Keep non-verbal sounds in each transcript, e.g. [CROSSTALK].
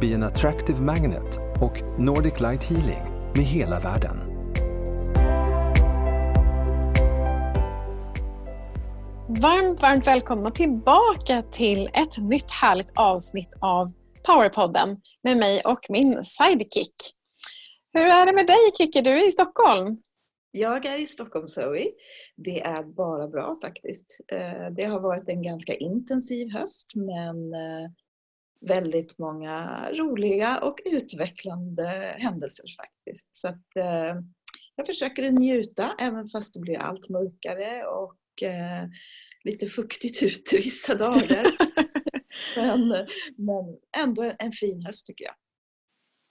Be an attractive magnet och Nordic Light Healing med hela världen. Varmt, varmt välkomna tillbaka till ett nytt härligt avsnitt av Powerpodden med mig och min sidekick. Hur är det med dig Kikki? Du är i Stockholm. Jag är i Stockholm Zoe. Det är bara bra faktiskt. Eh, det har varit en ganska intensiv höst men eh, väldigt många roliga och utvecklande händelser faktiskt. Så att, eh, jag försöker njuta även fast det blir allt mörkare och lite fuktigt [LAUGHS] ute vissa dagar. [LAUGHS] men, men ändå en fin höst tycker jag.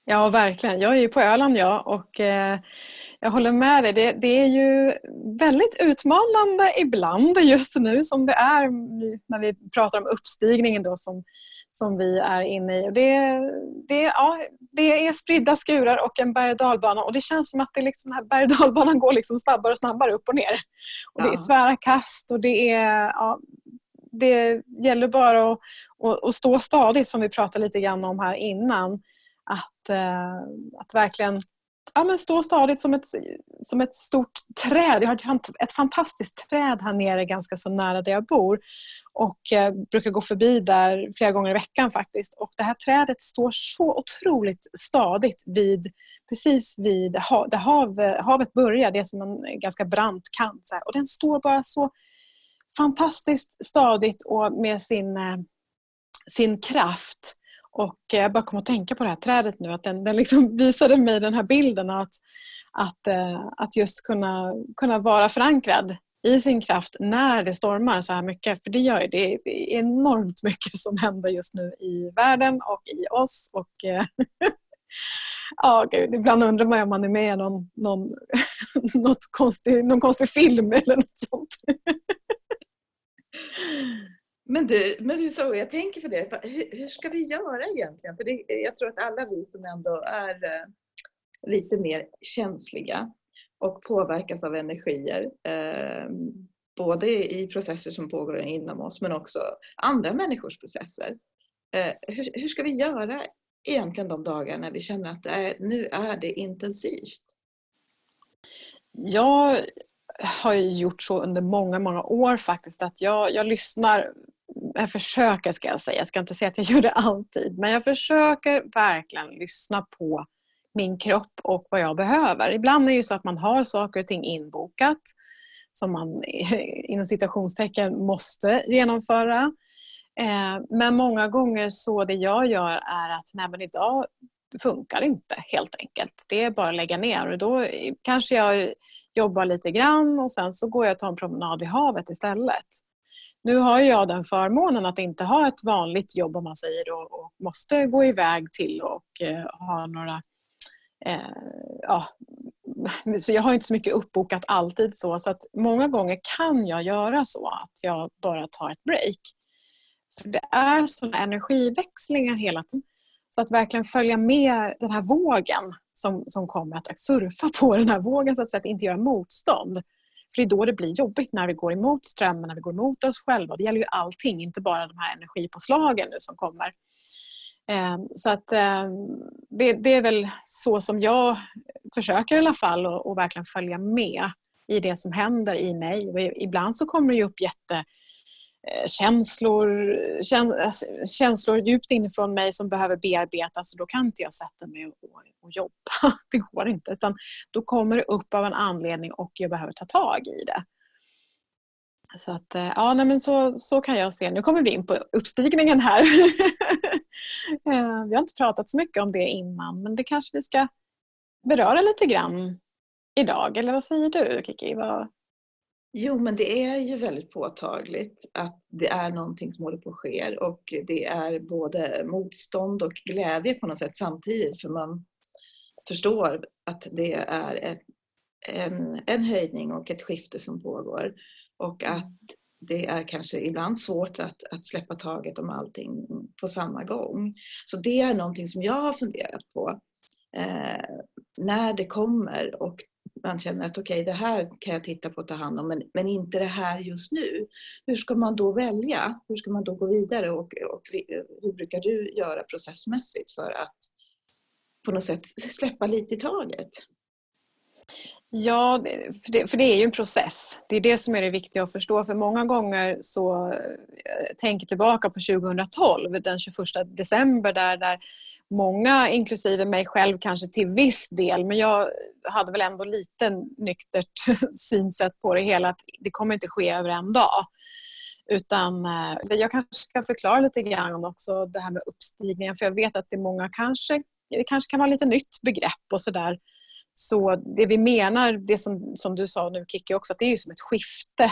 Ja, verkligen. Jag är ju på Öland jag och eh, jag håller med dig. Det, det, är ju väldigt utmanande ibland just nu som det är när vi pratar om uppstigningen då som, som vi är inne i. Och det, det, ja, det är spridda skurar och en berg och dalbana och det känns som att det liksom, den här berg och dalbanan går liksom snabbare och snabbare upp och ner. Och Det är tvära kast och det är ja, det gäller bara att, att, att, stå stadigt som vi pratade lite grann om här innan. Att, eh, att verkligen ja, men stå stadigt som ett, som ett stort träd. Jag har ett fantastiskt träd här nere ganska så nära där jag bor och eh, brukar gå förbi där flera gånger i veckan faktiskt. Och Det här trädet står så otroligt stadigt vid, precis vid där hav, havet börjar. Det är som en ganska brant kant. Så här. Och Den står bara så fantastiskt stadigt och med sin, eh, sin kraft. Och eh, jag bara kom att tänka på det här trädet nu, att den, den liksom [LAUGHS] visade mig den här bilden att, att, att just kunna, kunna vara förankrad i sin kraft när det stormar så här mycket. För det gör det. Det är enormt mycket som händer just nu i världen och i oss. Och, eh, [LAUGHS] ja, gud, ibland undrar man om man är med i någon, någon, [LAUGHS] något konstig, någon konstig film eller något sånt. [LAUGHS] Men du, men du Zoe, jag tänker på det. Hur, hur ska vi göra egentligen? För det, jag tror att alla vi som ändå är eh, lite mer känsliga och påverkas av energier, ehm, både i processer som pågår inom oss men också andra människors processer. Eh, hur, hur, ska vi göra egentligen de dagar när vi känner att är, nu är det intensivt? Jag har gjort så under många, många år faktiskt att jag, jag lyssnar jag försöker ska jag säga, jag ska inte säga att jag [LAUGHS] gör det alltid, men jag försöker verkligen lyssna på min kropp och vad jag behöver. Ibland är det ju så att man har saker och ting inbokat som man [LAUGHS] inom citationstecken måste genomföra. Eh, men många gånger så det jag gör är att nej men idag funkar inte helt enkelt. Det är bara att lägga ner och då kanske jag jobbar lite grann och sen så går jag och tar en promenad vid havet istället. Nu har jag den förmånen att inte ha ett vanligt jobb om man säger och, och måste gå iväg till och eh, ha några eh, ja, [LAUGHS] så jag har inte så mycket uppbokat alltid så, så att många gånger kan jag göra så att jag bara tar ett break. För det är sådana energiväxlingar hela tiden. Så att verkligen följa med den här vågen som, som kommer att surfa på [LAUGHS] den här vågen så att säga, inte göra motstånd. För det är då det blir jobbigt när vi går emot strömmen, när vi går emot oss själva. Det gäller ju allting, inte bara de här energipåslagen nu som kommer. Ehm, så att ehm, det, det är väl så som jag försöker i alla fall att verkligen följa med i det som händer i mig. Och ibland så kommer det upp jätte eh, känslor, alltså, känslor djupt inifrån mig som behöver bearbetas och då kan inte jag sätta mig och, och jobba. [LAUGHS] Det går inte. Utan då kommer det upp av en anledning och jag behöver ta tag i det. Så, att, eh, ja, nej, men så, så kan jag se. Nu kommer vi in på uppstigningen här. [LAUGHS] Eh, vi har inte pratat så mycket om det innan men det kanske vi ska beröra lite grann idag. Eller vad säger du Kiki? Vad, Jo, men det är ju väldigt påtagligt att det är någonting som håller på att ske och det är både motstånd och glädje på något sätt samtidigt för man förstår att det är en, en höjning och ett skifte som pågår och att det är kanske ibland svårt att, att släppa taget om allting på samma gång. Så det är någonting som jag har funderat på eh, när det kommer och man känner att okej, okay, det här kan jag titta på och ta hand om, men, men inte det här just nu. Hur ska man då välja? Hur ska man då gå vidare och, och hur brukar du göra processmässigt för att på något sätt släppa lite i taget? Ja, för det, för det, är ju en process. Det är det som är det viktiga att förstå. För många gånger så Jag tänker tillbaka på 2012, den 21 december där, där många, inklusive mig själv kanske till viss del, men jag hade väl ändå lite nyktert [LAUGHS] synsätt på det hela, att det kommer inte ske över en dag. Utan eh, jag kanske ska förklara lite grann också det här med uppstigningen, för jag vet att det många kanske, det kanske kan vara lite nytt begrepp och sådär. Så det vi menar, det som, som du sa nu Kicki också, att det är ju som ett skifte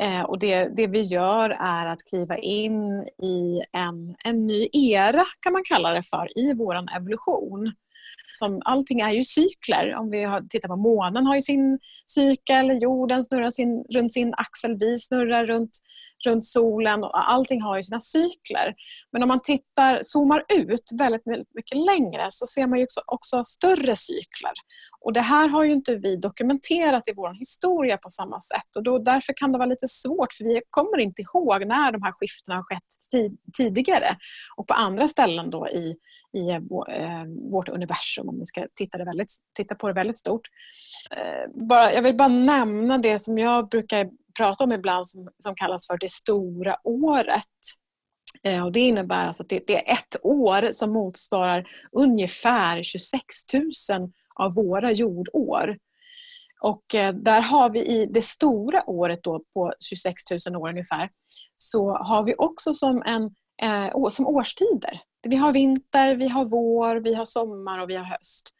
Eh, och det, det vi gör är att kliva in i en, en ny era, kan man kalla det för, i vår evolution. Som, allting är ju cykler. Om vi har, tittar på månen har ju sin cykel, jorden snurrar sin, runt sin axel, vi snurrar runt, runt solen. Och allting har ju sina cykler. Men om man tittar, zoomar ut väldigt mycket längre så ser man ju också, också större cykler. Och Det här har ju inte vi dokumenterat i vår historia på samma sätt och då, därför kan det vara lite svårt för vi kommer inte ihåg när de här skiftena har skett tid, tidigare och på andra ställen då i, i eh, eh, vårt universum om vi ska titta, det väldigt, titta på det väldigt stort. Eh, bara, jag vill bara nämna det som jag brukar prata om ibland som, som kallas för det stora året. Eh, och det innebär alltså att det, det är ett år som motsvarar ungefär 26 000 av våra jordår. Och eh, där har vi i det stora året då på 26 000 år ungefär så har vi också som, en, eh, som årstider. Vi har vinter, vi har vår, vi har sommar och vi har höst.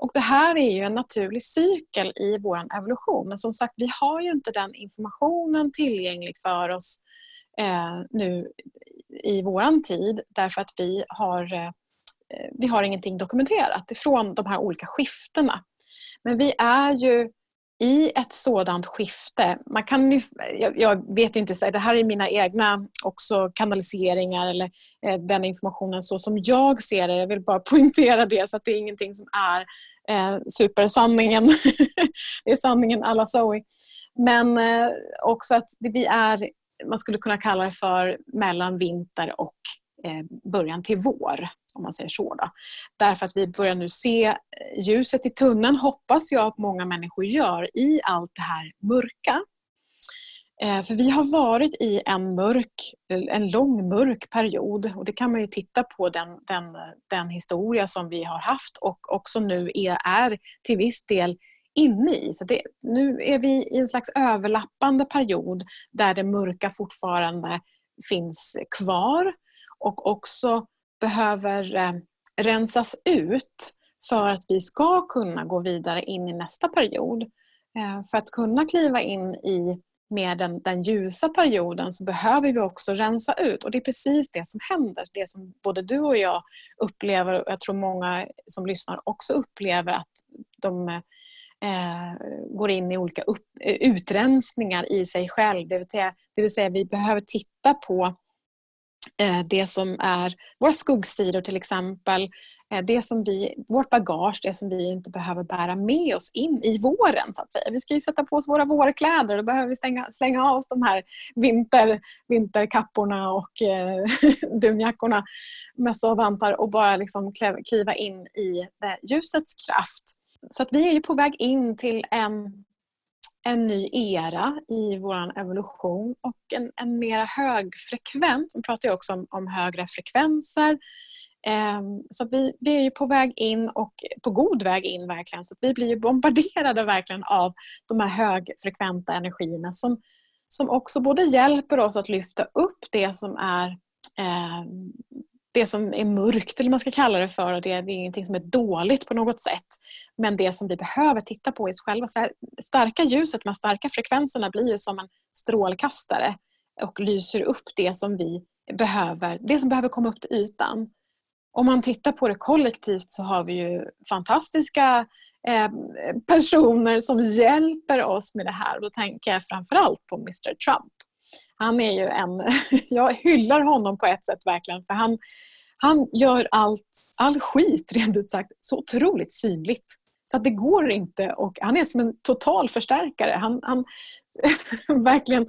Och Det här är ju en naturlig cykel i vår evolution. Men som sagt, vi har ju inte den informationen tillgänglig för oss eh, nu i vår tid därför att vi har eh, eh, vi har ingenting dokumenterat ifrån de här olika skiftena. Men vi är ju i ett sådant skifte. Man kan ju, jag, vet inte, det här är mina egna också kanaliseringar eller eh, den informationen så som jag ser det. Jag vill bara [LAUGHS] poängtera det så att det är ingenting som är eh, supersanningen. [LAUGHS] det är sanningen alla Zoe. Men eh, också att det, vi är, man skulle kunna kalla det för mellan vinter och eh, början till vår om man säger så. Då. Därför att vi börjar nu se eh, ljuset i tunneln, hoppas jag att många människor gör, i allt det här mörka. Eh, för vi har varit i en mörk, en lång mörk period och det kan man ju titta på den, den, den historia som vi har haft och också nu är, är till viss del inne i. Så det, nu är vi i en slags överlappande period där det mörka fortfarande finns kvar och också behöver eh, rensas ut för att vi ska kunna gå vidare in i nästa period. Eh, för att kunna kliva in i med den, den ljusa perioden så behöver vi också rensa ut och det är precis det som händer. Det som både du och jag upplever och jag tror många som lyssnar också upplever att de eh, går in i olika upp, eh, utrensningar i sig själv. Det vill, säga, det vill säga vi behöver titta på Eh, det som är våra skuggsidor till exempel. Eh, det som vi, vårt bagage, det som vi inte behöver bära med oss in i våren. så att säga. Vi ska ju sätta på oss våra vårkläder. Då behöver vi stänga, slänga av oss de här vinter, vinterkapporna och eh, [LAUGHS] dunjackorna, mössa och vantar och bara liksom kliva in i eh, ljusets kraft. Så att vi är ju på väg in till en en ny era i vår evolution och en, en mera högfrekvent, vi pratar ju också om, om högre frekvenser. Ehm, så vi, vi är ju på väg in och på god väg in verkligen. Så vi blir ju bombarderade verkligen av de här högfrekventa energierna som, som också både hjälper oss att lyfta upp det som är eh, det som är mörkt, eller vad man ska kalla det för. Det, det är ingenting som är dåligt på något sätt. Men det som vi behöver titta på i oss själva. Så det starka ljuset, de starka frekvenserna blir ju som en strålkastare och lyser upp det som vi behöver, det som behöver komma upp till ytan. Om man tittar på det kollektivt så har vi ju fantastiska eh, personer som hjälper oss med det här. Då tänker jag framförallt på Mr Trump. Han är ju en... [LAUGHS] Jag hyllar honom på ett sätt verkligen för han, han gör allt, all skit [LAUGHS] rent ut sagt så otroligt synligt. Så att det går inte och han är som en total förstärkare. Han, han [LAUGHS] verkligen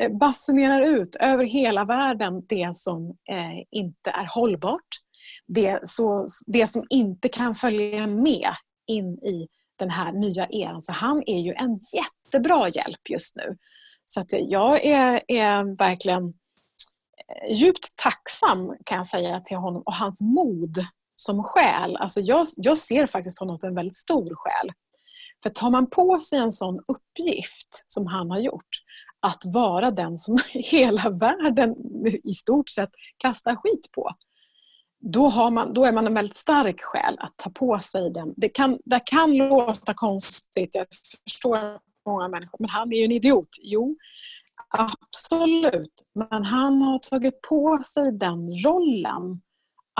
eh, basunerar ut över hela världen det som eh, inte är hållbart. Det, så, det som inte kan följa med in i den här nya eran. Så han är ju en jättebra hjälp just nu. Så att jag är, är verkligen eh, djupt tacksam kan jag säga till honom och hans mod som själ. Alltså jag, jag ser faktiskt honom som en väldigt stor själ. För tar man på sig en sån uppgift som han har gjort, att vara den som [LAUGHS] hela världen i stort sett kastar skit på, då, har man, då är man en väldigt stark själ att ta på sig den. Det kan, det kan låta konstigt, jag förstår många människor, men han är ju en idiot. Jo, absolut. Men han har tagit på sig den rollen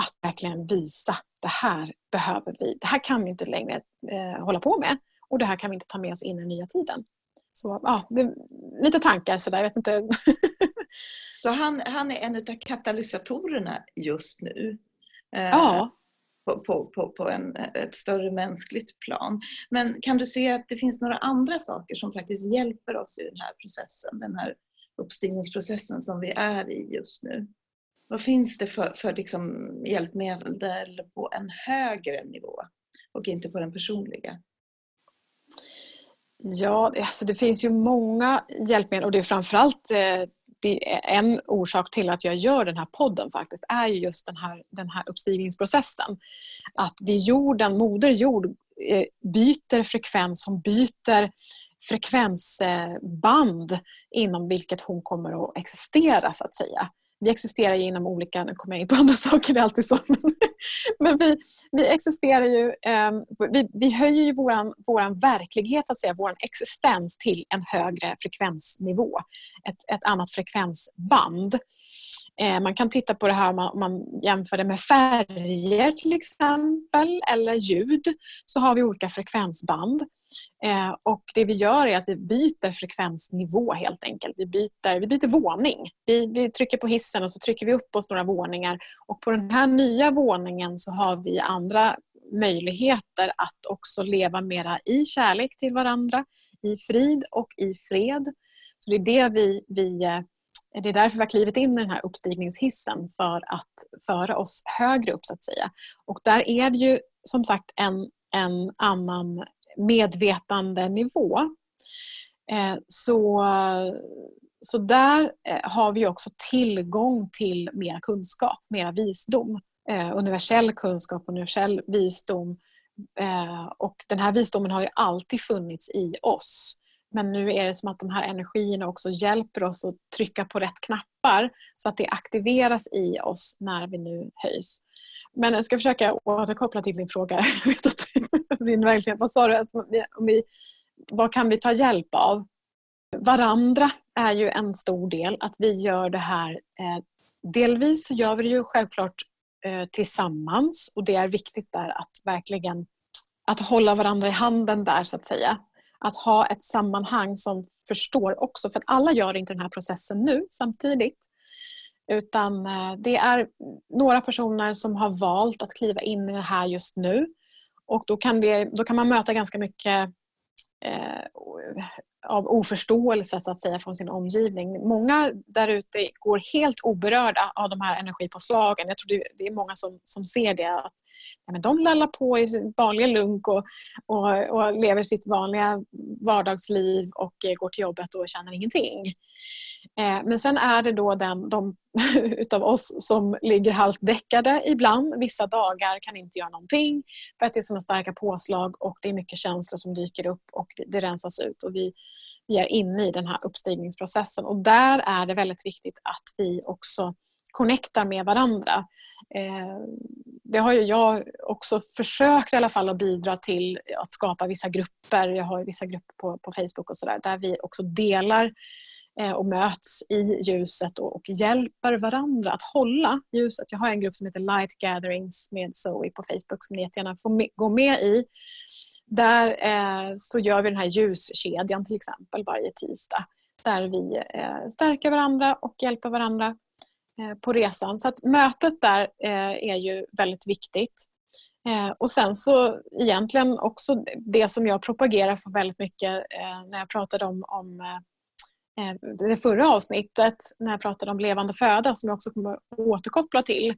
att verkligen visa det här behöver vi. Det här kan vi inte längre eh, hålla på med och det här kan vi inte ta med oss in i den nya tiden. Så ja, det, lite tankar sådär, jag vet inte. [LAUGHS] Så han, han är en av katalysatorerna just nu? Eh, ja på, på, på, på en, ett större mänskligt plan. Men kan du se att det finns några andra saker som faktiskt hjälper oss i den här processen, den här uppstigningsprocessen som vi är i just nu? Vad finns det för, för liksom hjälpmedel på en högre nivå och inte på den personliga? Ja, alltså det finns ju många hjälpmedel och det är framförallt eh, det är en orsak till att jag gör den här podden faktiskt är ju just den här, den här uppstigningsprocessen. Att det är jorden, Moder Jord eh, byter frekvens, hon byter frekvensband inom vilket hon kommer att existera så att säga vi existerar ju inom olika, nu kommer jag in på [LAUGHS] andra saker, det är alltid så. Men vi, vi existerar ju, ehm, vi, vi höjer ju våran, våran verklighet, så att säga, vår existens till en högre frekvensnivå. Ett, ett annat frekvensband. Eh, man kan titta på det här om man, man jämför det med färger till exempel, eller ljud. Så har vi olika frekvensband. Eh, och Det vi gör är att vi byter frekvensnivå helt enkelt. Vi byter, vi byter våning. Vi, vi trycker på hissen och så trycker vi upp oss några våningar. Och På den här nya våningen så har vi andra möjligheter att också leva mera i kärlek till varandra, i frid och i fred. Så Det är, det vi, vi, eh, det är därför vi har klivit in i den här uppstigningshissen för att föra oss högre upp så att säga. Och där är det ju som sagt en, en annan medvetandenivå. Eh, så, så där eh, har vi också tillgång till mer kunskap, mer visdom. Eh, universell kunskap, universell visdom. Eh, och den här visdomen har ju alltid funnits i oss. Men nu är det som att de här energierna också hjälper oss att trycka på rätt knappar så att det aktiveras i oss när vi nu höjs. Men jag ska försöka återkoppla till din fråga. [LAUGHS] Jag vet att din verklighet. Vad sa du? Att om vi, vad kan vi ta hjälp av? Varandra är ju en stor del. Att vi gör det här. Eh, delvis gör vi det ju självklart eh, tillsammans och det är viktigt där att verkligen att hålla varandra i handen där så att säga. Att ha ett sammanhang som förstår också, för att alla gör inte den här processen nu samtidigt. Utan eh, det är några personer som har valt att kliva in i det här just nu. Och då kan, det, då kan man möta ganska mycket Eh, av oförståelse så att säga från sin omgivning. Många där ute går helt oberörda av de här energipåslagen. Jag tror det är många som, som ser det. att ja, men De lallar på i sin vanliga lunk och, och, och lever sitt vanliga vardagsliv och eh, går till jobbet och känner ingenting. Eh, men sen är det då den, de [LAUGHS] utav oss som ligger halvt däckade ibland. Vissa dagar kan inte göra någonting för att det är såna starka påslag och det är mycket känslor som dyker upp och det rensas ut. Och vi, vi är inne i den här uppstigningsprocessen och där är det väldigt viktigt att vi också connectar med varandra. Eh, det har ju jag också försökt i alla fall att bidra till att skapa vissa grupper. Jag har vissa grupper på, på Facebook och sådär där vi också delar eh, och möts i ljuset och, och hjälper varandra att hålla ljuset. Jag har en grupp som heter Light Gatherings med Zoe på Facebook som ni jättegärna får med, gå med i. Där eh, så gör vi den här ljuskedjan till exempel varje tisdag. Där vi eh, stärker varandra och hjälper varandra eh, på resan. Så att mötet där eh, är ju väldigt viktigt. Eh, och sen så egentligen också det som jag propagerar för väldigt mycket eh, när jag pratade om, om eh, eh, det förra avsnittet när jag pratade om levande föda som jag också kommer återkoppla till.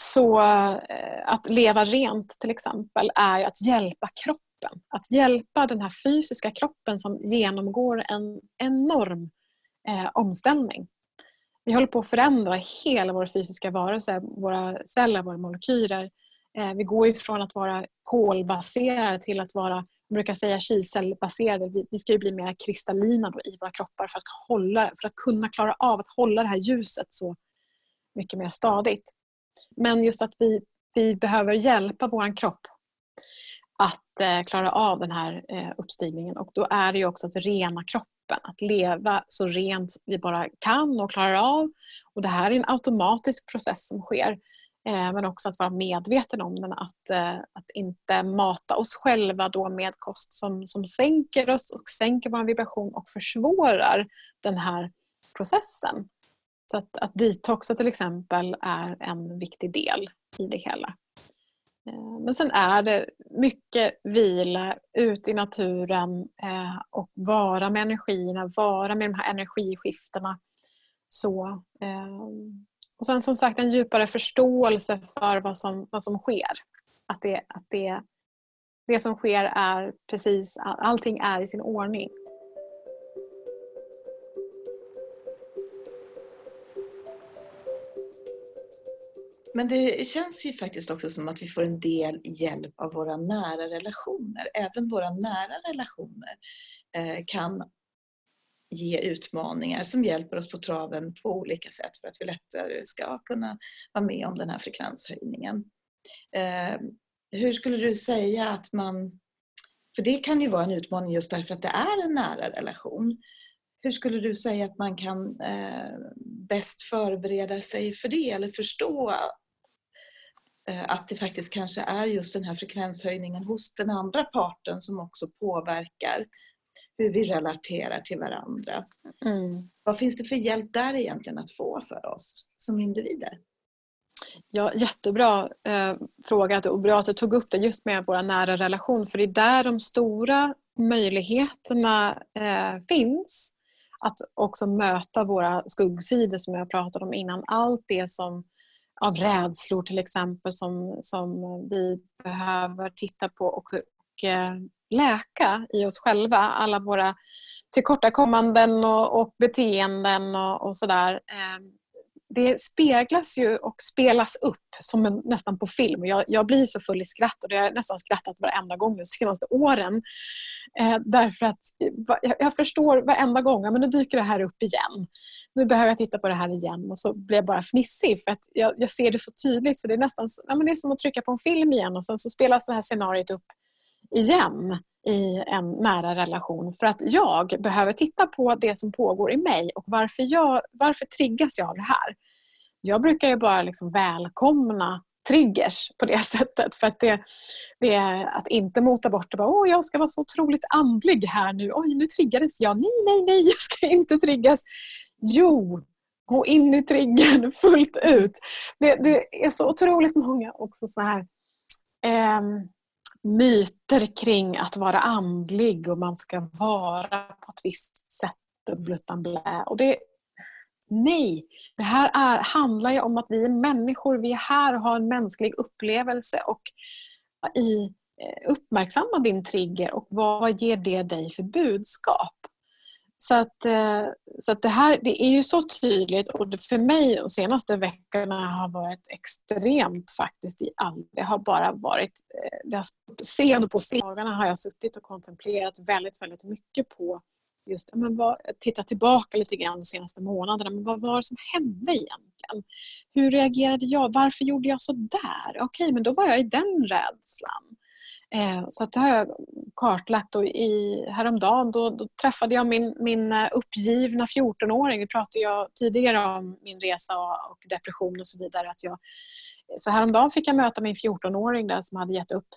Så eh, att leva rent till exempel är att hjälpa kroppen. Att hjälpa den här fysiska kroppen som genomgår en enorm eh, omställning. Vi håller på att förändra hela vår fysiska varelse, våra celler, våra molekyler. Eh, vi går ifrån att vara kolbaserade till att vara man brukar säga kilcellbaserade. Vi, vi ska ju bli mer kristallina i våra kroppar för att, hålla, för att kunna klara av att hålla det här ljuset så mycket mer stadigt. Men just att vi, vi behöver hjälpa vår kropp att eh, klara av den här eh, uppstigningen. Och då är det ju också att rena kroppen, att leva så rent vi bara kan och klarar av. Och det här är en automatisk process som sker. Eh, men också att vara medveten om den, att, eh, att inte mata oss själva då med kost som, som sänker oss och sänker vår vibration och försvårar den här processen. Så att, att detoxa till exempel är en viktig del i det hela. Eh, men sen är det mycket vila ute i naturen eh, och vara med energierna, vara med de här energiskiftena. Så, eh, och sen som sagt en djupare förståelse för vad som, vad som sker. Att, det, att det, det som sker är precis, allting är i sin ordning. Men det känns ju faktiskt också som att vi får en del hjälp av våra nära relationer. Även våra nära relationer eh, kan ge utmaningar som hjälper oss på traven på olika sätt för att vi lättare ska kunna vara med om den här frekvenshöjningen. Eh, hur skulle du säga att man... För det kan ju vara en utmaning just därför att det är en nära relation. Hur skulle du säga att man kan eh, bäst förbereda sig för det eller förstå att det faktiskt kanske är just den här frekvenshöjningen hos den andra parten som också påverkar hur vi relaterar till varandra. Mm. Vad finns det för hjälp där egentligen att få för oss som individer? Ja, jättebra eh, fråga och bra att du tog upp det just med våra nära relation för det är där de stora möjligheterna eh, finns att också möta våra skuggsidor som jag pratade om innan. Allt det som av rädslor till exempel som, som vi behöver titta på och, och eh, läka i oss själva. Alla våra tillkortakommanden och, och beteenden och, och sådär. Ehm, det speglas ju och spelas upp som en, nästan på film. Jag, jag blir så full i skratt och det har jag nästan skrattat varenda gång de senaste åren. Eh, därför att eh, jag, jag förstår varenda gång, men nu dyker det här upp igen nu behöver jag titta på det här igen och så blir jag bara fnissig för att jag, jag ser det så tydligt så det är nästan ja, men det är som att trycka på en film igen och sen så spelas det här scenariot upp igen i en nära relation för att jag behöver titta på det som pågår i mig och varför, jag, varför triggas jag av det här. Jag brukar ju bara liksom välkomna triggers på det [LAUGHS] sättet. För att det, det är att inte mota bort det. Bara, Åh, jag ska vara så otroligt andlig här nu. Oj, nu triggades jag. Nej, nej, nej, jag ska inte triggas. Jo, gå in i triggern [LAUGHS] fullt ut. Det, det är så otroligt många också så här eh, myter kring att vara andlig och man ska vara på ett visst sätt utan blä. Och det, nej, det här är, handlar ju om att vi är människor. Vi är här och har en mänsklig upplevelse och i, eh, uppmärksamma din trigger och vad ger det dig för budskap? Så att, eh, så att det här det är ju så tydligt och för mig de senaste veckorna har varit extremt faktiskt i all. Det har bara varit, eh, det har, scen på scen. Dagarna har jag suttit och kontemplerat väldigt, väldigt mycket på just men vad, titta tillbaka lite grann de senaste månaderna. Men vad var det som hände egentligen? Hur reagerade jag? Varför gjorde jag så där? Okej, men då var jag i den rädslan. Eh, så att det har jag kartlagt och i, häromdagen då, då träffade jag min, min eh, uppgivna 14-åring. Vi pratade jag tidigare om min resa och, och depression och så vidare. Att jag, så häromdagen fick jag möta min 14-åring där som hade gett upp.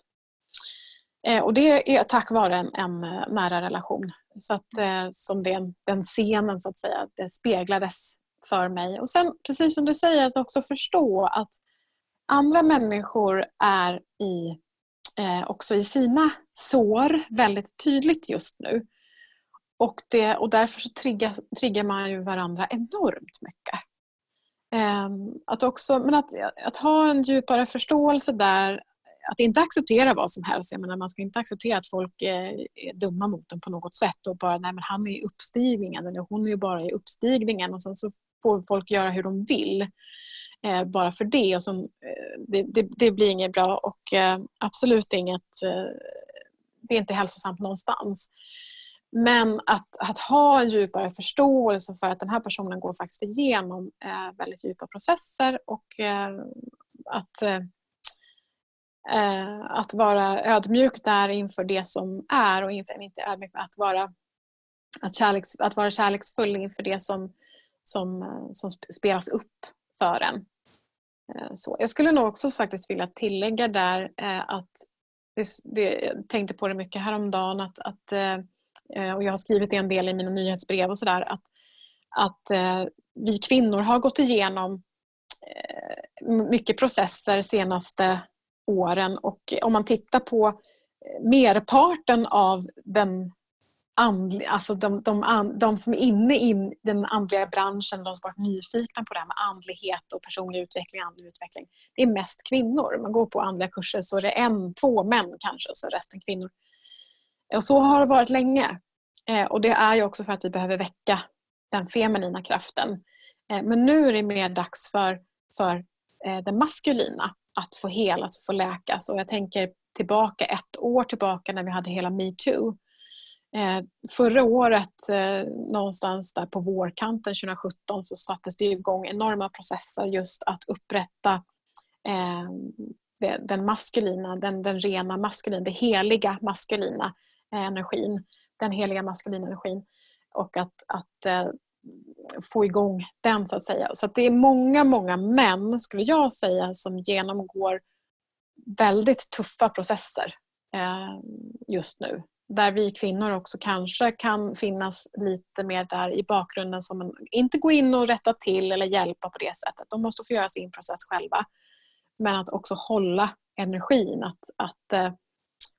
Eh, och det är tack vare en, en eh, nära relation. Så att, eh, som den, den scenen så att säga, det speglades för mig. Och sen precis som du säger, att också förstå att andra människor är i Eh, också i sina sår väldigt tydligt just nu. Och, det, och därför så triggar, triggar man ju varandra enormt mycket. Eh, att också, men att, att ha en djupare förståelse där, att inte acceptera vad som helst. Jag menar, man ska inte acceptera att folk är, är dumma mot en på något sätt och bara, nej men han är i uppstigningen eller hon är ju bara i uppstigningen och sen så får folk göra hur de vill eh, bara för det. Och som, eh, det, det, det, blir inget bra och eh, absolut inget... Eh, det är inte hälsosamt någonstans. Men att, att ha en djupare förståelse för att den här personen går faktiskt igenom eh, väldigt djupa processer och eh, att, eh, eh, att vara ödmjuk där inför det som är och inte, inte ödmjuk med att vara, att, kärleks, att vara kärleksfull inför det som, som, eh, som spelas upp för en. Eh, så. Jag skulle nog också faktiskt vilja tillägga där eh, att det, det, jag tänkte på det mycket häromdagen att, att, eh, och jag har skrivit det en del i mina nyhetsbrev och sådär att, att vi kvinnor har gått igenom mycket processer senaste åren och om man tittar på merparten av den andlig, alltså de, de, de, som är inne i den andliga branschen, de som varit nyfikna på det här med andlighet och personlig utveckling, andlig utveckling. Det är mest kvinnor. Man går på andliga kurser så är det en, två män kanske och så resten kvinnor. Och så har det varit länge. Eh, och det är ju också för att vi behöver väcka den feminina kraften. Eh, men nu är det mer dags för, för eh, den maskulina att få helas och få läkas. Och jag tänker tillbaka ett år tillbaka när vi hade hela metoo Eh, förra året, eh, någonstans där på vårkanten 2017, så sattes det igång enorma processer just att upprätta eh, den maskulina, den, den rena maskulina, den heliga maskulina eh, energin. Den heliga maskulina energin. Och att, att eh, få igång den så att säga. Så att det är många, många män, skulle jag säga, som genomgår väldigt tuffa processer just nu där vi kvinnor också kanske kan finnas lite mer där i bakgrunden som en, inte gå in och rätta till eller hjälpa på det sättet. De måste få göra sin process själva. Men att också hålla energin, att, att eh,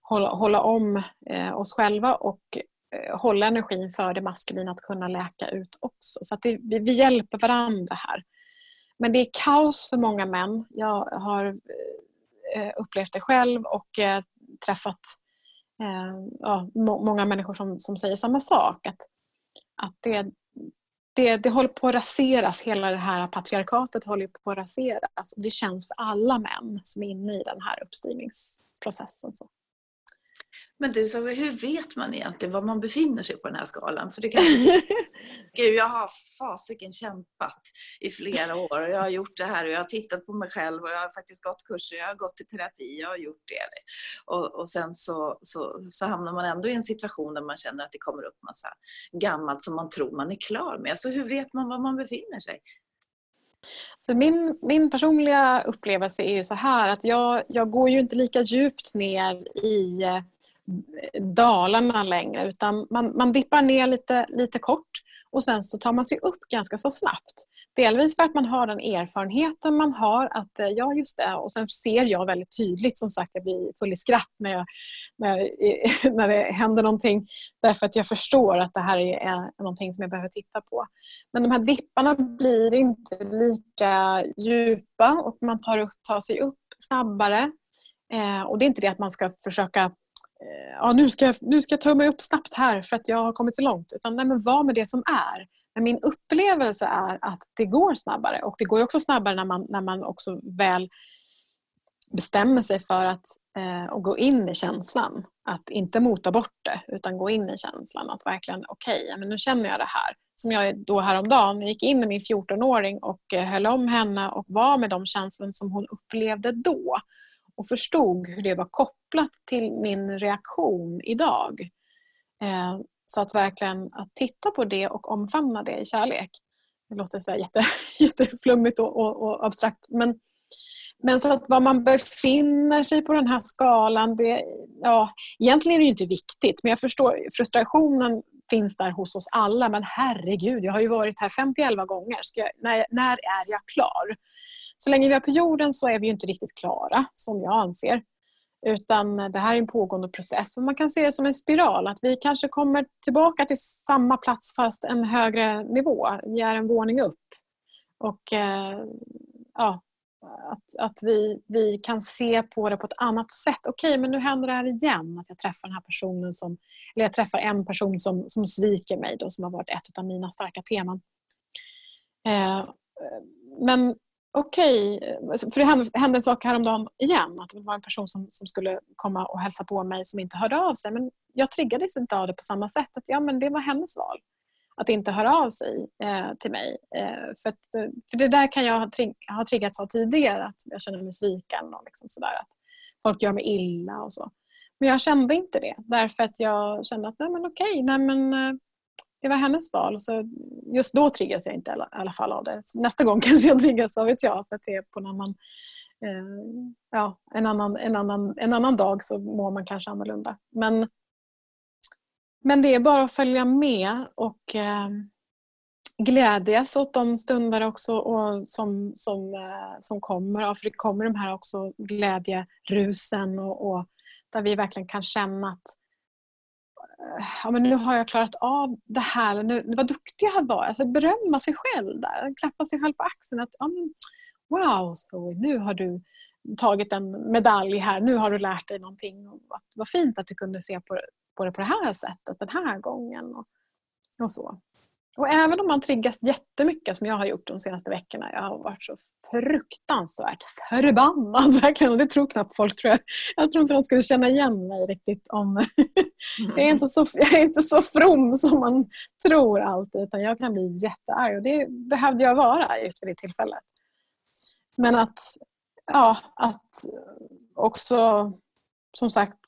hålla, hålla om eh, oss själva och eh, hålla energin för det maskulina att kunna läka ut också. Så att det, vi, vi, hjälper varandra här. Men det är kaos för många män. Jag har eh, upplevt det själv och eh, träffat eh, Eh, ja, må, många människor som, som säger samma sak. Att, att det, det, det håller på att raseras, hela det här patriarkatet håller på att raseras. Och det känns för alla män som är inne i den här uppstyrningsprocessen. Så. Men du, så hur vet man egentligen var man befinner sig på den här skalan? För det kan... [LAUGHS] Gud, jag har fasiken kämpat i flera år och jag har gjort det här och jag har tittat på mig själv och jag har faktiskt gått kurser, jag har gått i terapi, jag har gjort det. Och, och sen så, så, så hamnar man ändå i en situation där man känner att det kommer upp massa gammalt som man tror man är klar med. Så hur vet man var man befinner sig? Så min, min personliga upplevelse är ju så här att jag, jag går ju inte lika djupt ner i dalarna längre utan man, man dippar ner lite, lite kort och sen så tar man sig upp ganska så snabbt. Delvis för att man har den erfarenheten man har att eh, ja just det och sen ser jag väldigt tydligt som sagt jag blir full i skratt när, jag, när, [LAUGHS] när det händer någonting därför att jag förstår att det här är eh, någonting som jag behöver titta på. Men de här dipparna blir inte lika djupa och man tar, tar sig upp snabbare. Eh, och det är inte det att man ska försöka Eh, ja, nu, ska jag, nu ska jag ta mig upp snabbt här för att jag har kommit så långt. Utan nej, men var med det som är. Men min upplevelse är att det går snabbare. Och det går också snabbare när man, när man också väl bestämmer sig för att, eh, gå in i känslan. att inte mota bort det utan gå in i känslan. Att verkligen, okej, okay, nu känner jag det här. Som jag då häromdagen gick in med min 14-åring och eh, höll om henne och var med de känslor som hon upplevde då. Och förstod hur det var kopplat till min reaktion idag. Eh, så att verkligen att titta på det och omfamna det i kärlek. Det låter så jätte, [LAUGHS] jätteflummigt och, och, och abstrakt. Men, men så att var man befinner sig på den här skalan, det, ja, egentligen är det inte viktigt. Men jag förstår, frustrationen finns där hos oss alla. Men herregud, jag har ju varit här 50 gånger. Ska jag, när, när är jag klar? Så länge vi är på jorden så är vi inte riktigt klara, som jag anser. Utan det här är en pågående process. Man kan se det som en spiral, att vi kanske kommer tillbaka till samma plats fast en högre nivå. Vi är en våning upp. Och eh, ja, att, att vi, vi kan se på det på ett annat sätt. Okej, men nu händer det här igen. Att jag träffar den här personen som, eller jag träffar en person som, som sviker mig då, som har varit ett av mina starka teman. Eh, men okej, eh, okay. för det hände, hände en sak häromdagen igen. Att det var en person som, som skulle komma och hälsa på mig som inte hörde av sig. Men jag triggades inte av det på samma sätt. Att, ja, men det var hennes val. Att inte höra av sig eh, till mig. Eh, för, att, eh, för det där kan jag ha, trigg, ha triggats av tidigare. Att jag känner mig sviken och liksom sådär. Att folk gör mig illa och så. Men jag kände inte det. Därför att jag kände att nej men okej, nej men eh, det var hennes val. Så just då triggas jag inte i alla fall av det. Nästa gång [LAUGHS] kanske jag triggas, vad vet jag, för att det är på en annan, eh, ja, en, annan, en, annan, en annan dag så mår man kanske annorlunda. Men, men det är bara att följa med och eh, glädjas åt de stunder också och som, som, eh, som kommer. För det kommer de här också glädjerusen och, och där vi verkligen kan känna att ja, men nu har jag klarat av det här, nu, vad duktig jag har varit. Alltså berömma sig själv där, klappa sig själv på axeln. Att, um, wow, Zoe, nu har du tagit en medalj här, nu har du lärt dig någonting. vad fint att du kunde se på, på det på det här sättet den här gången. Och, och så. Och även om man triggas jättemycket som jag har gjort de senaste veckorna. Jag har varit så fruktansvärt förbannad [LAUGHS] verkligen. Och det tror knappt folk tror jag. Jag tror inte de skulle känna igen mig riktigt om... [LAUGHS] jag, är inte så, jag är inte så from som man tror alltid. Utan jag kan bli jättearg och det behövde jag vara just vid det tillfället. Men att, ja, att också som sagt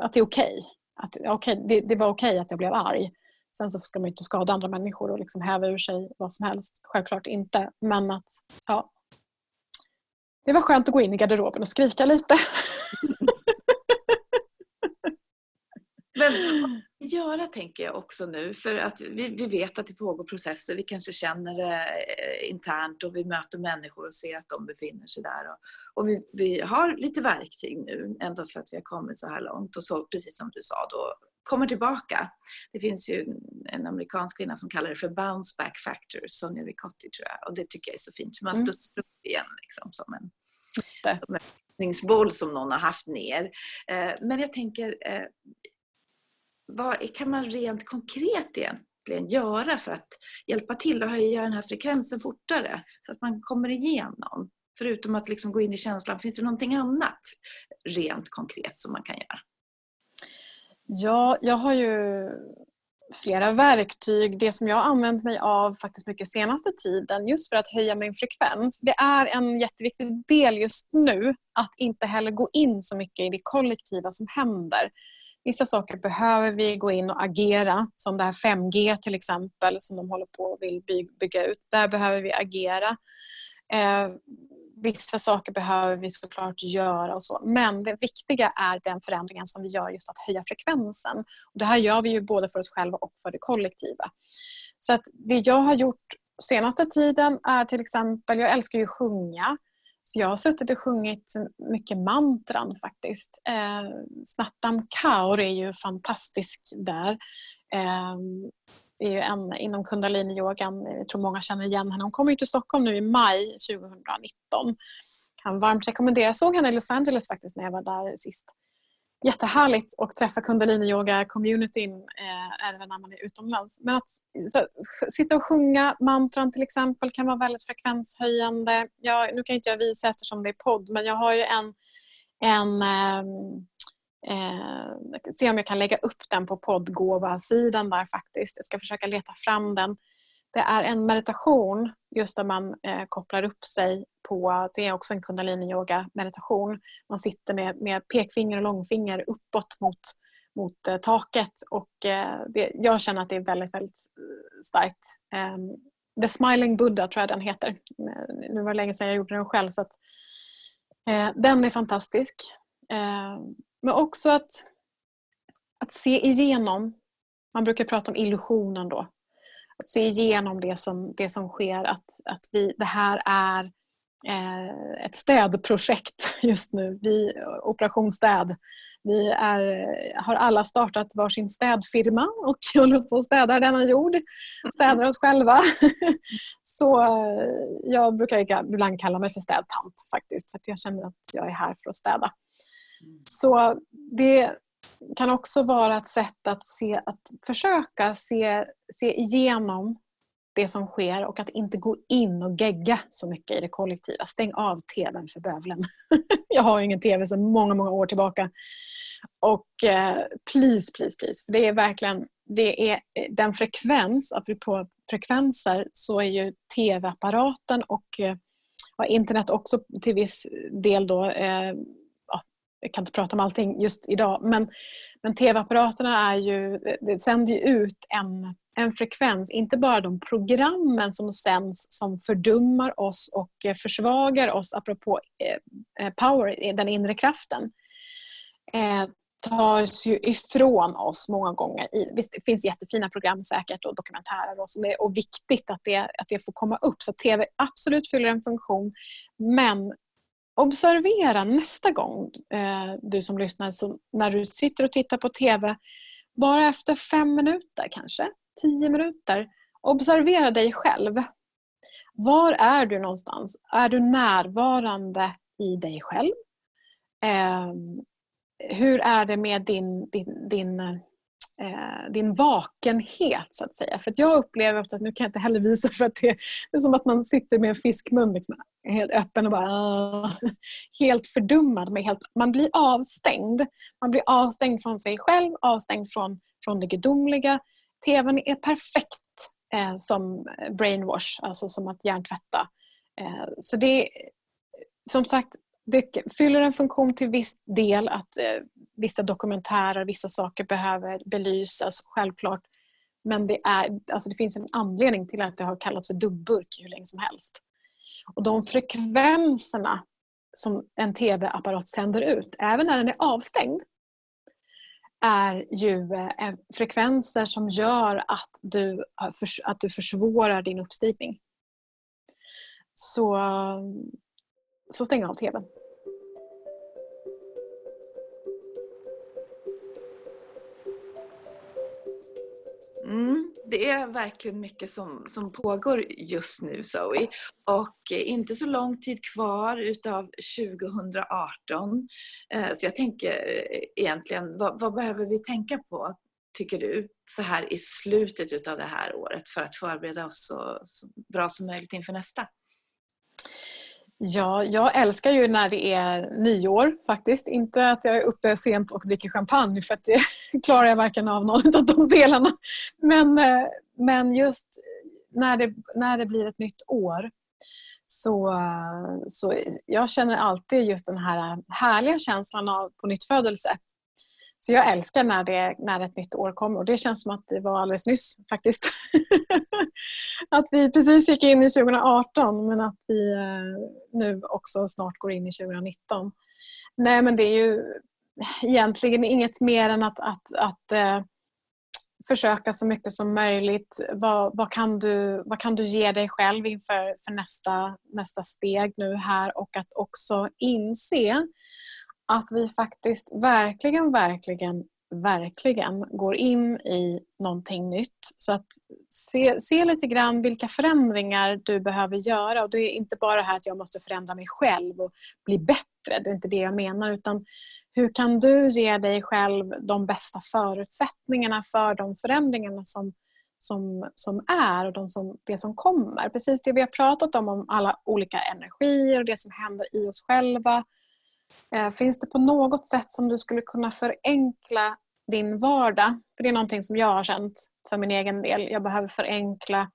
att det är okej. Okay. okay, det, det var okej okay att jag blev arg. Sen så ska man ju inte skada andra människor och liksom häva ur sig vad som helst. Självklart inte. Men att ja, det var skönt att gå in i garderoben och skrika lite. [LAUGHS] Men vad göra tänker jag också nu för att vi, vi vet att det pågår processer. Vi kanske känner det eh, internt och vi möter människor och ser att de befinner sig där. Och, och vi, vi, har lite verktyg nu ändå för att vi har kommit så här långt. Och så precis som du sa då kommer tillbaka. Det finns ju en amerikansk kvinna som kallar det för bounce back factor, Sonja Ricotti tror jag. Och det tycker jag är så fint, för man mm. studsar upp igen liksom, som en, boll som någon har haft ner. Eh, men jag tänker, eh, vad kan man rent konkret egentligen göra för att hjälpa till att höja den här frekvensen fortare så att man kommer igenom? Förutom att liksom gå in i känslan, finns det någonting annat rent konkret som man kan göra? Ja, jag har ju flera verktyg. Det som jag har använt mig av faktiskt mycket senaste tiden just för att höja min frekvens. Det är en jätteviktig del just nu att inte heller gå in så mycket i det kollektiva som händer. Vissa saker behöver vi gå in och agera, som det här 5G till exempel som de håller på och vill bygga ut. Där behöver vi agera. Eh, Vissa saker behöver vi såklart göra och så. Men det viktiga är den förändringen som vi gör just att höja frekvensen. Och det här gör vi ju både för oss själva och för det kollektiva. Så att det jag har gjort senaste tiden är till exempel, jag älskar ju att sjunga. Så jag har suttit och sjungit mycket mantran faktiskt. Eh, Snattam Kaur är ju fantastisk där. Eh, är ju en inom kundaliniyogan. Jag tror många känner igen henne. Hon kommer till Stockholm nu i maj 2019. Kan varmt rekommendera. Jag såg henne i Los Angeles faktiskt när jag var där sist. Jättehärligt att träffa kundaliniyoga-communityn eh, även när man är utomlands. Men att så, sitta och sjunga mantran till exempel kan vara väldigt frekvenshöjande. Jag, nu kan inte jag visa eftersom det är podd men jag har ju en, en eh, eh, se om jag kan lägga upp den på poddgåva-sidan där faktiskt. Jag ska försöka leta fram den. Det är en meditation just där man eh, kopplar upp sig på, det är också en kundalini-yoga meditation. Man sitter med, med pekfinger och långfinger uppåt mot, mot eh, taket och eh, det, jag känner att det är väldigt, väldigt eh, starkt. Ehm, The Smiling Buddha tror jag den heter. Eh, nu var det länge sedan jag gjorde den själv så att, eh, den är fantastisk. Ehm, men också att, att se igenom, man brukar prata om illusionen då, att se igenom det som, det som sker. Att, att vi, det här är eh, ett städprojekt [LAUGHS] just nu. Vi, Operation Städ. Vi är, har alla startat varsin städfirma och [LAUGHS] håller på att städa denna jord. Städar oss själva. [LAUGHS] Så eh, jag brukar ibland kalla mig för städtant faktiskt. För att jag känner att jag är här för att städa. Så det, kan också vara ett sätt att, se, att försöka se, se igenom det som sker och att inte gå in och gegga så mycket i det kollektiva. Stäng av TVn för bövelen. [LAUGHS] Jag har ingen TV sedan många, många år tillbaka. Och eh, please, please, please. För det är verkligen det är eh, den frekvens, apropå frekvenser, så är ju TV-apparaten och eh, internet också till viss del då eh, jag kan inte prata om allting just idag, men, men tv-apparaterna är ju, det sänder ju ut en, en frekvens, inte bara de programmen som sänds som fördummar oss och eh, försvagar oss, apropå eh, eh power, eh, den inre kraften, eh, tas ju ifrån oss många gånger. I, visst, det finns jättefina program säkert och dokumentärer och, så det, och viktigt att det, att det får komma upp. Så TV absolut fyller en funktion men observera nästa gång eh, du som lyssnar, så när du sitter och tittar på TV, bara efter fem minuter kanske, tio minuter, observera dig själv. Var är du någonstans? Är du närvarande i dig själv? Ehm, hur är det med din, din, din eh, eh, din vakenhet så att säga. För att jag upplever ofta, nu kan jag inte heller visa för att det, det är som att man sitter med en fiskmun liksom, helt öppen och bara ah. helt fördummad. Man, helt, man blir avstängd. Man blir avstängd från sig själv, avstängd från, från det gudomliga. TVn är perfekt eh, som brainwash, alltså som att hjärntvätta. Eh, så det som sagt, det fyller en funktion till viss del att eh, vissa dokumentärer, vissa saker behöver belysas, självklart. Men det, är, alltså det finns en anledning till att det har kallats för dubbburk hur länge som helst. Och de frekvenserna som en TV-apparat sänder ut, även när den är avstängd, är ju eh, frekvenser som gör att du, eh, att du försvårar din uppstigning. Så, så stäng av TVn. Mm, det är verkligen mycket som, som pågår just nu Zoe. Och eh, inte så lång tid kvar utav 2018. Eh, så jag tänker eh, egentligen, vad, vad, behöver vi tänka på, tycker du, så här i slutet utav det här året för att förbereda oss så, så bra som möjligt inför nästa? Ja, jag älskar ju när det är nyår faktiskt. Inte att jag är uppe sent och dricker champagne för att det [LAUGHS] klarar jag varken av någon av de delarna. Men, eh, men just när det, när det blir ett nytt år så, så jag känner alltid just den här härliga känslan av på nytt födelse. Så jag älskar när, det, när ett nytt år kommer och det känns som att det var alldeles nyss faktiskt. [LAUGHS] att vi precis gick in i 2018 men att vi eh, nu också snart går in i 2019. Nej men det är ju egentligen inget mer än att, att, att eh, försöka så mycket som möjligt. Vad, vad, kan du, vad kan du ge dig själv inför för nästa, nästa steg nu här och att också inse att vi faktiskt verkligen, verkligen, verkligen går in i någonting nytt. Så att se, se lite grann vilka förändringar du behöver göra. Och Det är inte bara det här att jag måste förändra mig själv och bli bättre. Det är inte det jag menar. Utan hur kan du ge dig själv de bästa förutsättningarna för de förändringarna som, som, som är och de som, det som kommer. Precis det vi har pratat om, om alla olika energier och det som händer i oss själva Eh, Eh, finns det på något sätt som du skulle kunna förenkla din vardag? För Det är någonting som jag har känt för min egen del. Jag behöver förenkla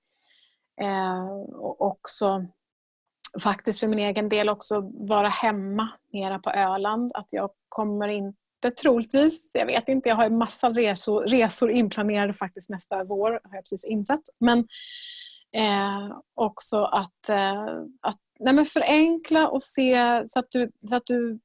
eh, och också faktiskt för min egen del också vara hemma mera på Öland. Att jag kommer inte troligtvis, jag vet inte, jag har en massa resor, resor inplanerade faktiskt nästa vår har jag precis insett. Men eh, också att, eh, att nej men förenkla och se så att du, så att du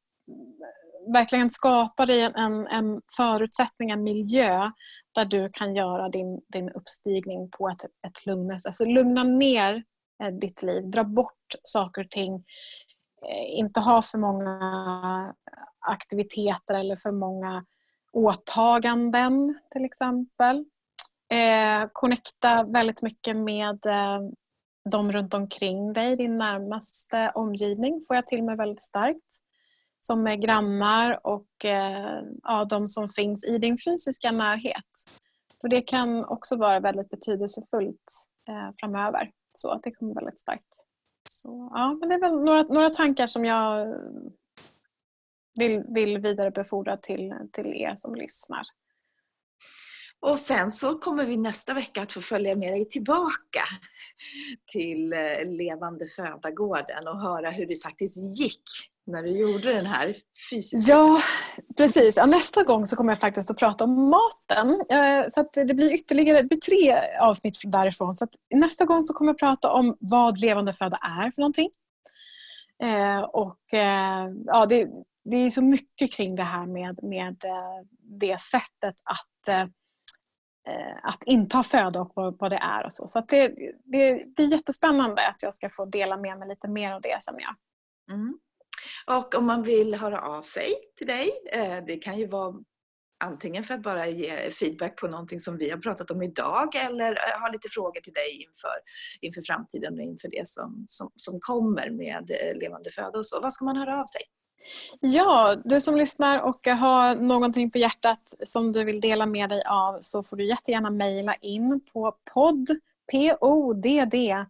verkligen skapa dig en, en förutsättning, en miljö där du kan göra din, din uppstigning på ett, ett lugnare sätt. Alltså lugna ner eh, ditt liv, dra bort saker och ting. Eh, inte ha för många aktiviteter eller för många åtaganden till exempel. Eh, connecta väldigt mycket med eh, de runt omkring dig, din närmaste omgivning får jag till mig väldigt starkt. Som är grannar och eh, ja, de som finns i din fysiska närhet. För det kan också vara väldigt betydelsefullt eh, framöver. Så det kommer väldigt starkt. Så, ja, men det är väl några, några tankar som jag vill, vill vidarebefordra till, till er som lyssnar. Och sen så kommer vi nästa vecka att få följa med dig tillbaka till eh, Levande Födagården och höra hur det faktiskt gick när du gjorde den här fysiska... Ja, precis. Ja, nästa gång så kommer jag faktiskt att prata om maten. Eh, så det blir ytterligare det blir tre avsnitt därifrån. Så nästa gång så kommer jag prata om vad levande föda är för någonting. Eh, och ja, det, det är så mycket kring det här med, med det sättet att Eh, att inta föda och vad, vad det är och så. Så det, det, det är jättespännande att jag ska få dela med mig lite mer av det känner jag. Mm. Och om man vill höra av sig till dig, eh, det kan ju vara antingen för att bara ge feedback på någonting som vi har pratat om idag eller eh, ha lite frågor till dig inför, inför framtiden och inför det som, som, som kommer med eh, levande föda och så. Vad ska man höra av sig? Ja, du som lyssnar och har någonting på hjärtat som du vill dela med dig av så får du jättegärna mejla in på podd, P-O-D-D,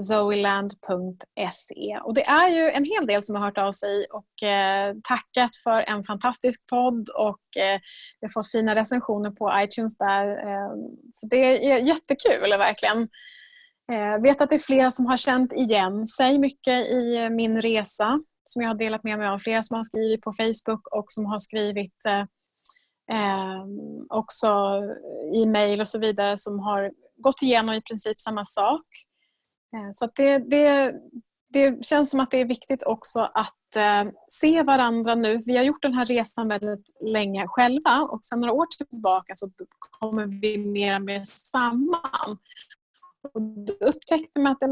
zoeland.se. Och det är ju en hel del som har hört av sig och eh, tackat för en fantastisk podd och eh, vi har fått fina recensioner på iTunes där. Eh, så det är jättekul verkligen. Jag vet att det är flera som har känt igen sig mycket i min resa som jag har delat med mig av. Flera som har skrivit på Facebook och som har skrivit eh, ehm, också i mejl och så vidare som har gått igenom i princip samma sak. Eh, så det, det, det känns som att det är viktigt också att eh, se varandra nu. Vi har gjort den här resan väldigt länge själva och sen några år tillbaka så kommer vi mer och mer samman. Och då upptäckte man att,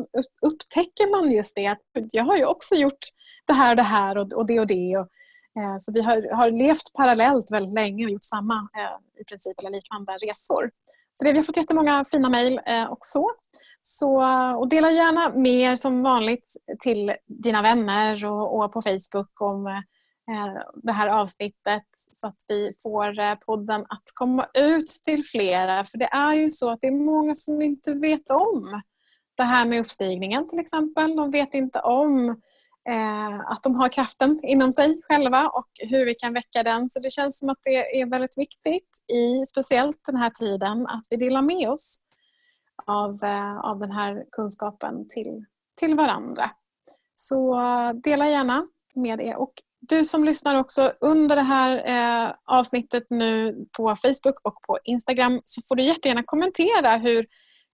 upptäcker man just det att jag har ju också gjort det här och det här och, och det och det. Och, eh, så vi har, har levt parallellt väldigt länge och gjort samma eh, i princip eller liknande resor. Så det, vi har fått jättemånga fina mejl eh, och så. så. Och dela gärna mer som vanligt till dina vänner och, och på Facebook om eh, det här avsnittet så att vi får eh, podden att komma ut till flera. För det är ju så att det är många som inte vet om det här med uppstigningen till exempel. De vet inte om Eh, Eh, att de har kraften inom sig själva och hur vi kan väcka den. Så det känns som att det är väldigt viktigt i speciellt den här tiden att vi delar med oss av, eh, av den här kunskapen till, till varandra. Så dela gärna med er. Och du som lyssnar också under det här eh, avsnittet nu på Facebook och på Instagram så får du jättegärna kommentera hur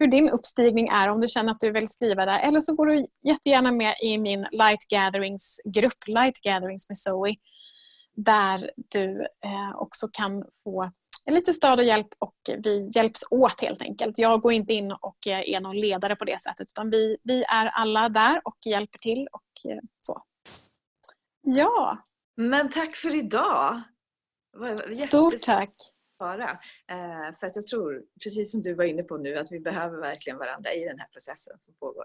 hur din uppstigning är om du känner att du vill skriva där. Eller så går du jättegärna med i min Light Gatherings-grupp, Light Gatherings med Zoe. Där du eh, också kan få lite stöd och hjälp och vi hjälps åt helt enkelt. Jag går inte in och eh, är någon ledare på det sättet utan vi, vi är alla där och hjälper till och eh, så. Ja. Men tack för idag! Stort tack! Vara. Eh, för att jag tror, precis som du var inne på nu, att vi behöver verkligen varandra i den här processen som pågår.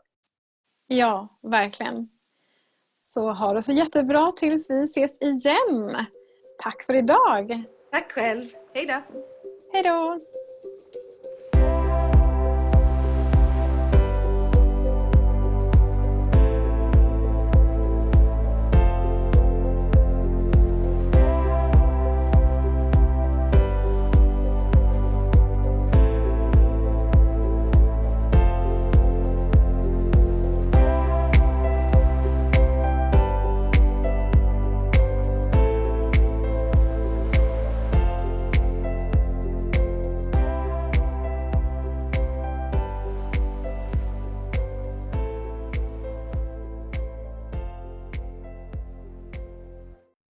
Ja, verkligen. Så ha det så jättebra tills vi ses igen. Tack för idag. Tack själv. Hej då. Hej då.